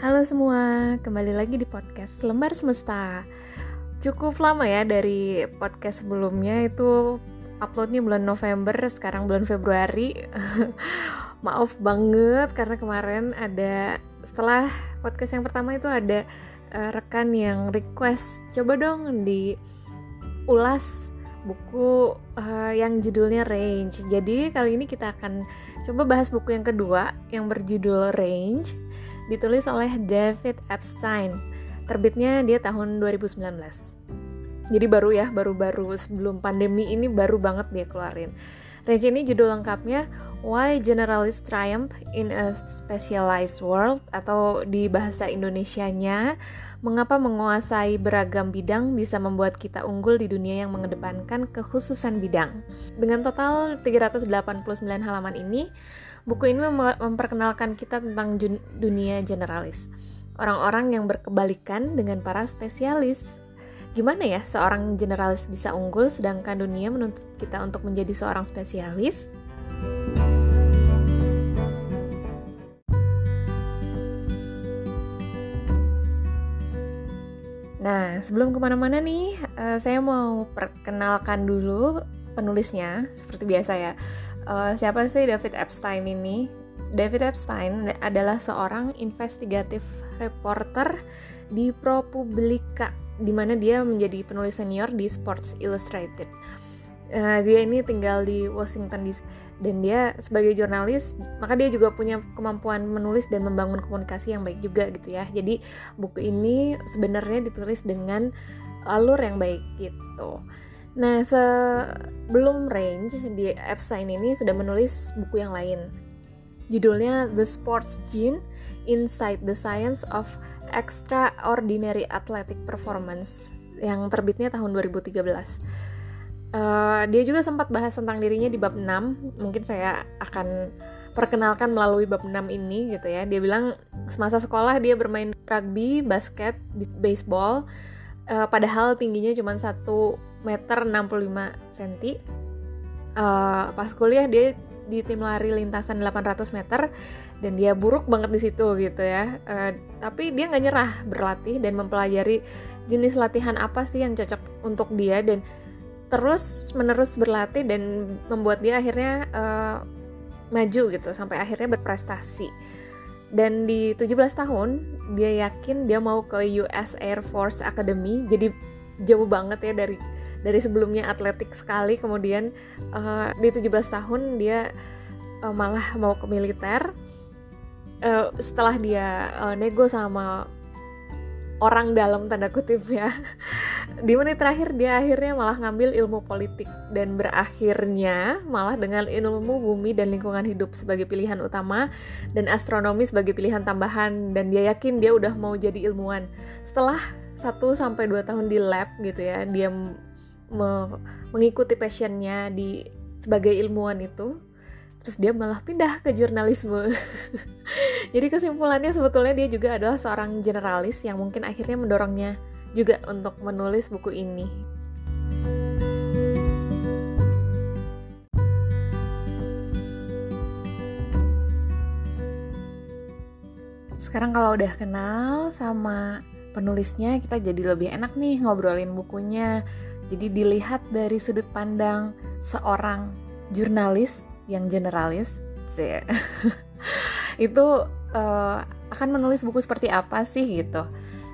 Halo semua, kembali lagi di podcast Lembar Semesta. Cukup lama ya dari podcast sebelumnya itu uploadnya bulan November, sekarang bulan Februari. Maaf banget karena kemarin ada setelah podcast yang pertama itu ada uh, rekan yang request coba dong di ulas buku uh, yang judulnya Range. Jadi kali ini kita akan coba bahas buku yang kedua yang berjudul Range, ditulis oleh David Epstein. Terbitnya dia tahun 2019. Jadi baru ya, baru-baru sebelum pandemi ini baru banget dia keluarin. Range ini judul lengkapnya Why Generalists Triumph in a Specialized World atau di bahasa Indonesianya Mengapa menguasai beragam bidang bisa membuat kita unggul di dunia yang mengedepankan kekhususan bidang. Dengan total 389 halaman ini, buku ini memperkenalkan kita tentang dunia generalis. Orang-orang yang berkebalikan dengan para spesialis Gimana ya seorang generalis bisa unggul sedangkan dunia menuntut kita untuk menjadi seorang spesialis? Nah, sebelum ke mana-mana nih, uh, saya mau perkenalkan dulu penulisnya, seperti biasa ya. Uh, siapa sih David Epstein ini? David Epstein adalah seorang investigatif reporter di ProPublica di mana dia menjadi penulis senior di Sports Illustrated. Uh, dia ini tinggal di Washington DC dan dia sebagai jurnalis maka dia juga punya kemampuan menulis dan membangun komunikasi yang baik juga gitu ya. Jadi buku ini sebenarnya ditulis dengan alur yang baik gitu. Nah sebelum Range di Epstein ini sudah menulis buku yang lain. Judulnya The Sports Gene Inside the Science of Extraordinary Athletic Performance yang terbitnya tahun 2013. Eh, dia juga sempat bahas tentang dirinya di bab 6. Mungkin saya akan perkenalkan melalui bab 6 ini gitu ya. Dia bilang semasa sekolah dia bermain rugby, basket, baseball. Uh, padahal tingginya cuma 1 meter 65 cm. Uh, pas kuliah dia di tim lari lintasan 800 meter dan dia buruk banget di situ gitu ya. Uh, tapi dia nggak nyerah berlatih dan mempelajari jenis latihan apa sih yang cocok untuk dia dan terus menerus berlatih dan membuat dia akhirnya uh, maju gitu sampai akhirnya berprestasi. Dan di 17 tahun dia yakin dia mau ke US Air Force Academy. Jadi jauh banget ya dari dari sebelumnya atletik sekali kemudian uh, di 17 tahun dia uh, malah mau ke militer uh, setelah dia uh, nego sama orang dalam tanda kutip ya. Di menit terakhir dia akhirnya malah ngambil ilmu politik. Dan berakhirnya malah dengan ilmu bumi dan lingkungan hidup sebagai pilihan utama dan astronomi sebagai pilihan tambahan. Dan dia yakin dia udah mau jadi ilmuwan. Setelah 1 sampai 2 tahun di lab gitu ya dia me mengikuti passionnya di sebagai ilmuwan itu terus dia malah pindah ke jurnalisme. Jadi kesimpulannya sebetulnya dia juga adalah seorang generalis yang mungkin akhirnya mendorongnya juga untuk menulis buku ini. Sekarang kalau udah kenal sama penulisnya kita jadi lebih enak nih ngobrolin bukunya. Jadi dilihat dari sudut pandang seorang jurnalis yang generalis, itu uh, akan menulis buku seperti apa sih gitu.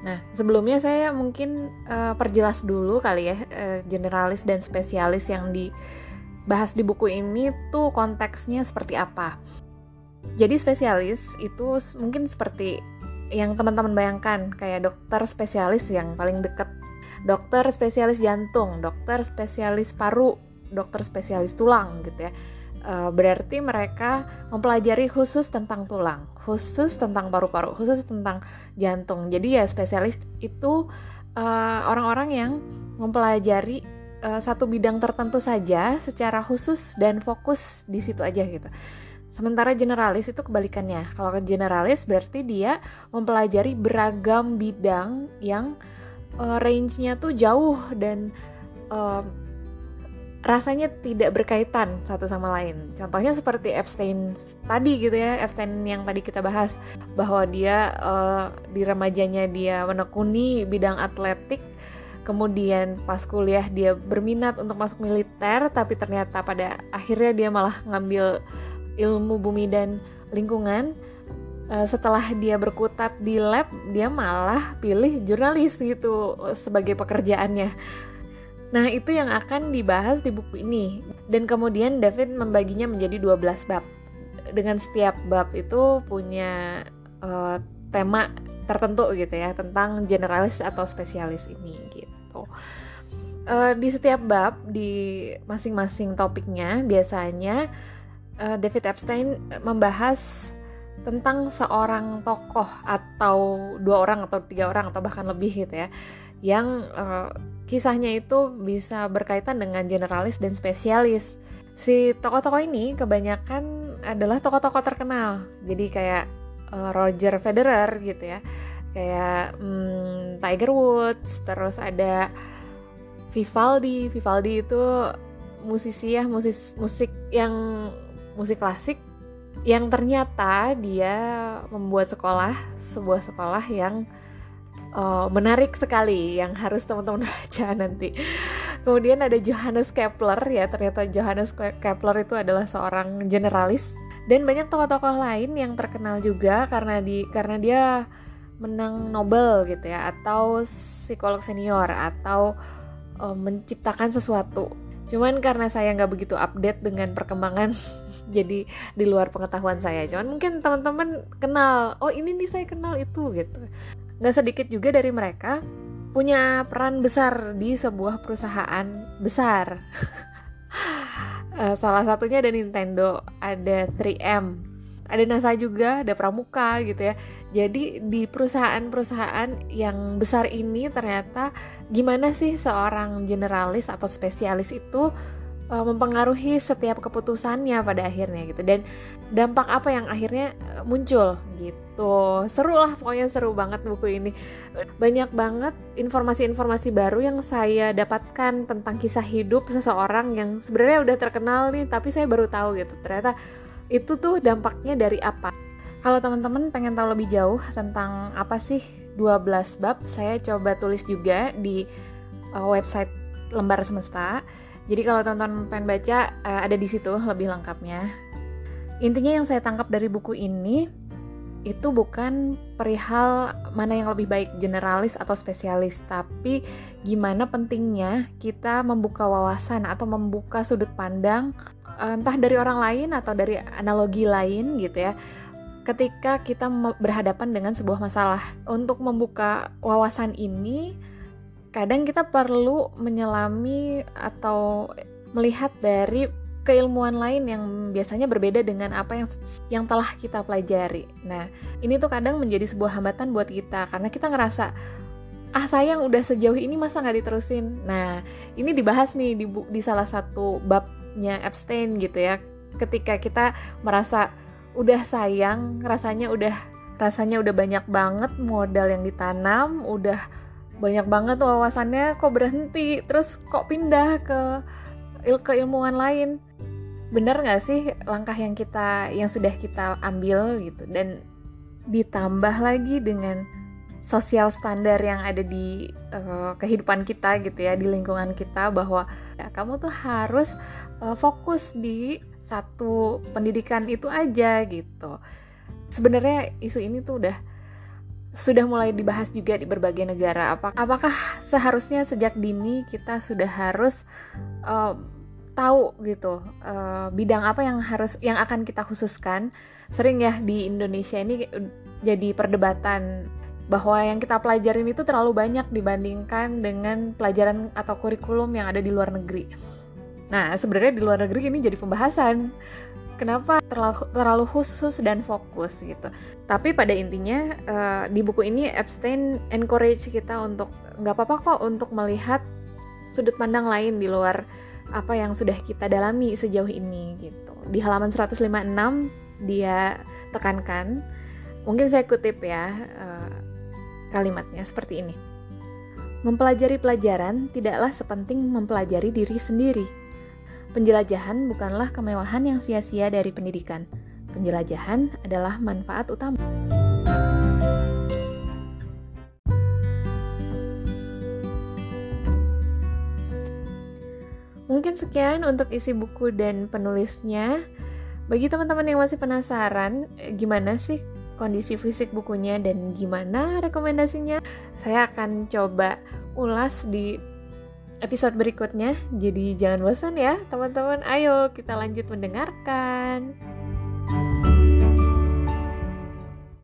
Nah, sebelumnya saya mungkin uh, perjelas dulu kali ya uh, generalis dan spesialis yang dibahas di buku ini tuh konteksnya seperti apa. Jadi spesialis itu mungkin seperti yang teman-teman bayangkan kayak dokter spesialis yang paling dekat dokter spesialis jantung, dokter spesialis paru, dokter spesialis tulang gitu ya. Uh, berarti mereka mempelajari khusus tentang tulang, khusus tentang paru-paru, khusus tentang jantung. Jadi ya spesialis itu uh, orang-orang yang mempelajari uh, satu bidang tertentu saja secara khusus dan fokus di situ aja gitu. Sementara generalis itu kebalikannya. Kalau generalis berarti dia mempelajari beragam bidang yang range-nya tuh jauh dan rasanya tidak berkaitan satu sama lain. Contohnya seperti Epstein tadi gitu ya, Epstein yang tadi kita bahas bahwa dia uh, di remajanya dia menekuni bidang atletik, kemudian pas kuliah dia berminat untuk masuk militer, tapi ternyata pada akhirnya dia malah ngambil ilmu bumi dan lingkungan. Uh, setelah dia berkutat di lab, dia malah pilih jurnalis gitu sebagai pekerjaannya Nah, itu yang akan dibahas di buku ini. Dan kemudian David membaginya menjadi 12 bab. Dengan setiap bab itu punya uh, tema tertentu gitu ya, tentang generalis atau spesialis ini gitu. Uh, di setiap bab di masing-masing topiknya biasanya uh, David Epstein membahas tentang seorang tokoh atau dua orang atau tiga orang atau bahkan lebih gitu ya yang uh, kisahnya itu bisa berkaitan dengan generalis dan spesialis. Si tokoh-tokoh ini kebanyakan adalah tokoh-tokoh terkenal. Jadi kayak uh, Roger Federer gitu ya. Kayak um, Tiger Woods, terus ada Vivaldi. Vivaldi itu musisi ya, musis, musik yang musik klasik yang ternyata dia membuat sekolah, sebuah sekolah yang uh, menarik sekali yang harus teman-teman baca nanti. Kemudian ada Johannes Kepler ya, ternyata Johannes Kepler itu adalah seorang generalis dan banyak tokoh-tokoh lain yang terkenal juga karena di karena dia menang Nobel gitu ya atau psikolog senior atau uh, menciptakan sesuatu. Cuman karena saya nggak begitu update dengan perkembangan jadi di luar pengetahuan saya. Cuman mungkin teman-teman kenal, oh ini nih saya kenal itu gitu. Gak sedikit juga dari mereka punya peran besar di sebuah perusahaan besar. uh, salah satunya ada Nintendo, ada 3M, ada NASA juga, ada Pramuka gitu ya. Jadi di perusahaan-perusahaan yang besar ini ternyata gimana sih seorang generalis atau spesialis itu uh, mempengaruhi setiap keputusannya pada akhirnya gitu. Dan dampak apa yang akhirnya uh, muncul gitu. Seru lah pokoknya seru banget buku ini. Banyak banget informasi-informasi baru yang saya dapatkan tentang kisah hidup seseorang yang sebenarnya udah terkenal nih tapi saya baru tahu gitu. Ternyata itu tuh dampaknya dari apa? Kalau teman-teman pengen tahu lebih jauh tentang apa sih 12 bab saya coba tulis juga di uh, website lembar semesta jadi kalau teman-teman pengen baca uh, ada di situ lebih lengkapnya. Intinya yang saya tangkap dari buku ini itu bukan perihal mana yang lebih baik generalis atau spesialis, tapi gimana pentingnya kita membuka wawasan atau membuka sudut pandang eh, entah dari orang lain atau dari analogi lain gitu ya. Ketika kita berhadapan dengan sebuah masalah, untuk membuka wawasan ini kadang kita perlu menyelami atau melihat dari keilmuan lain yang biasanya berbeda dengan apa yang yang telah kita pelajari. Nah, ini tuh kadang menjadi sebuah hambatan buat kita karena kita ngerasa ah sayang udah sejauh ini masa nggak diterusin. Nah, ini dibahas nih di, di salah satu babnya Epstein gitu ya. Ketika kita merasa udah sayang, rasanya udah rasanya udah banyak banget modal yang ditanam, udah banyak banget tuh wawasannya kok berhenti terus kok pindah ke il keilmuan lain. Benar nggak sih langkah yang kita yang sudah kita ambil gitu? Dan ditambah lagi dengan sosial standar yang ada di uh, kehidupan kita gitu ya di lingkungan kita bahwa ya, kamu tuh harus uh, fokus di satu pendidikan itu aja gitu. Sebenarnya isu ini tuh udah sudah mulai dibahas juga di berbagai negara. Apakah seharusnya sejak dini kita sudah harus uh, tahu gitu uh, bidang apa yang harus yang akan kita khususkan? Sering ya di Indonesia ini jadi perdebatan bahwa yang kita pelajarin itu terlalu banyak dibandingkan dengan pelajaran atau kurikulum yang ada di luar negeri. Nah, sebenarnya di luar negeri ini jadi pembahasan kenapa terlalu, terlalu khusus dan fokus gitu. Tapi pada intinya uh, di buku ini Epstein encourage kita untuk nggak apa-apa kok untuk melihat sudut pandang lain di luar apa yang sudah kita dalami sejauh ini gitu. Di halaman 156 dia tekankan, mungkin saya kutip ya uh, kalimatnya seperti ini. Mempelajari pelajaran tidaklah sepenting mempelajari diri sendiri Penjelajahan bukanlah kemewahan yang sia-sia dari pendidikan. Penjelajahan adalah manfaat utama. Mungkin sekian untuk isi buku dan penulisnya. Bagi teman-teman yang masih penasaran, gimana sih kondisi fisik bukunya dan gimana rekomendasinya, saya akan coba ulas di episode berikutnya. Jadi jangan bosan ya, teman-teman. Ayo kita lanjut mendengarkan.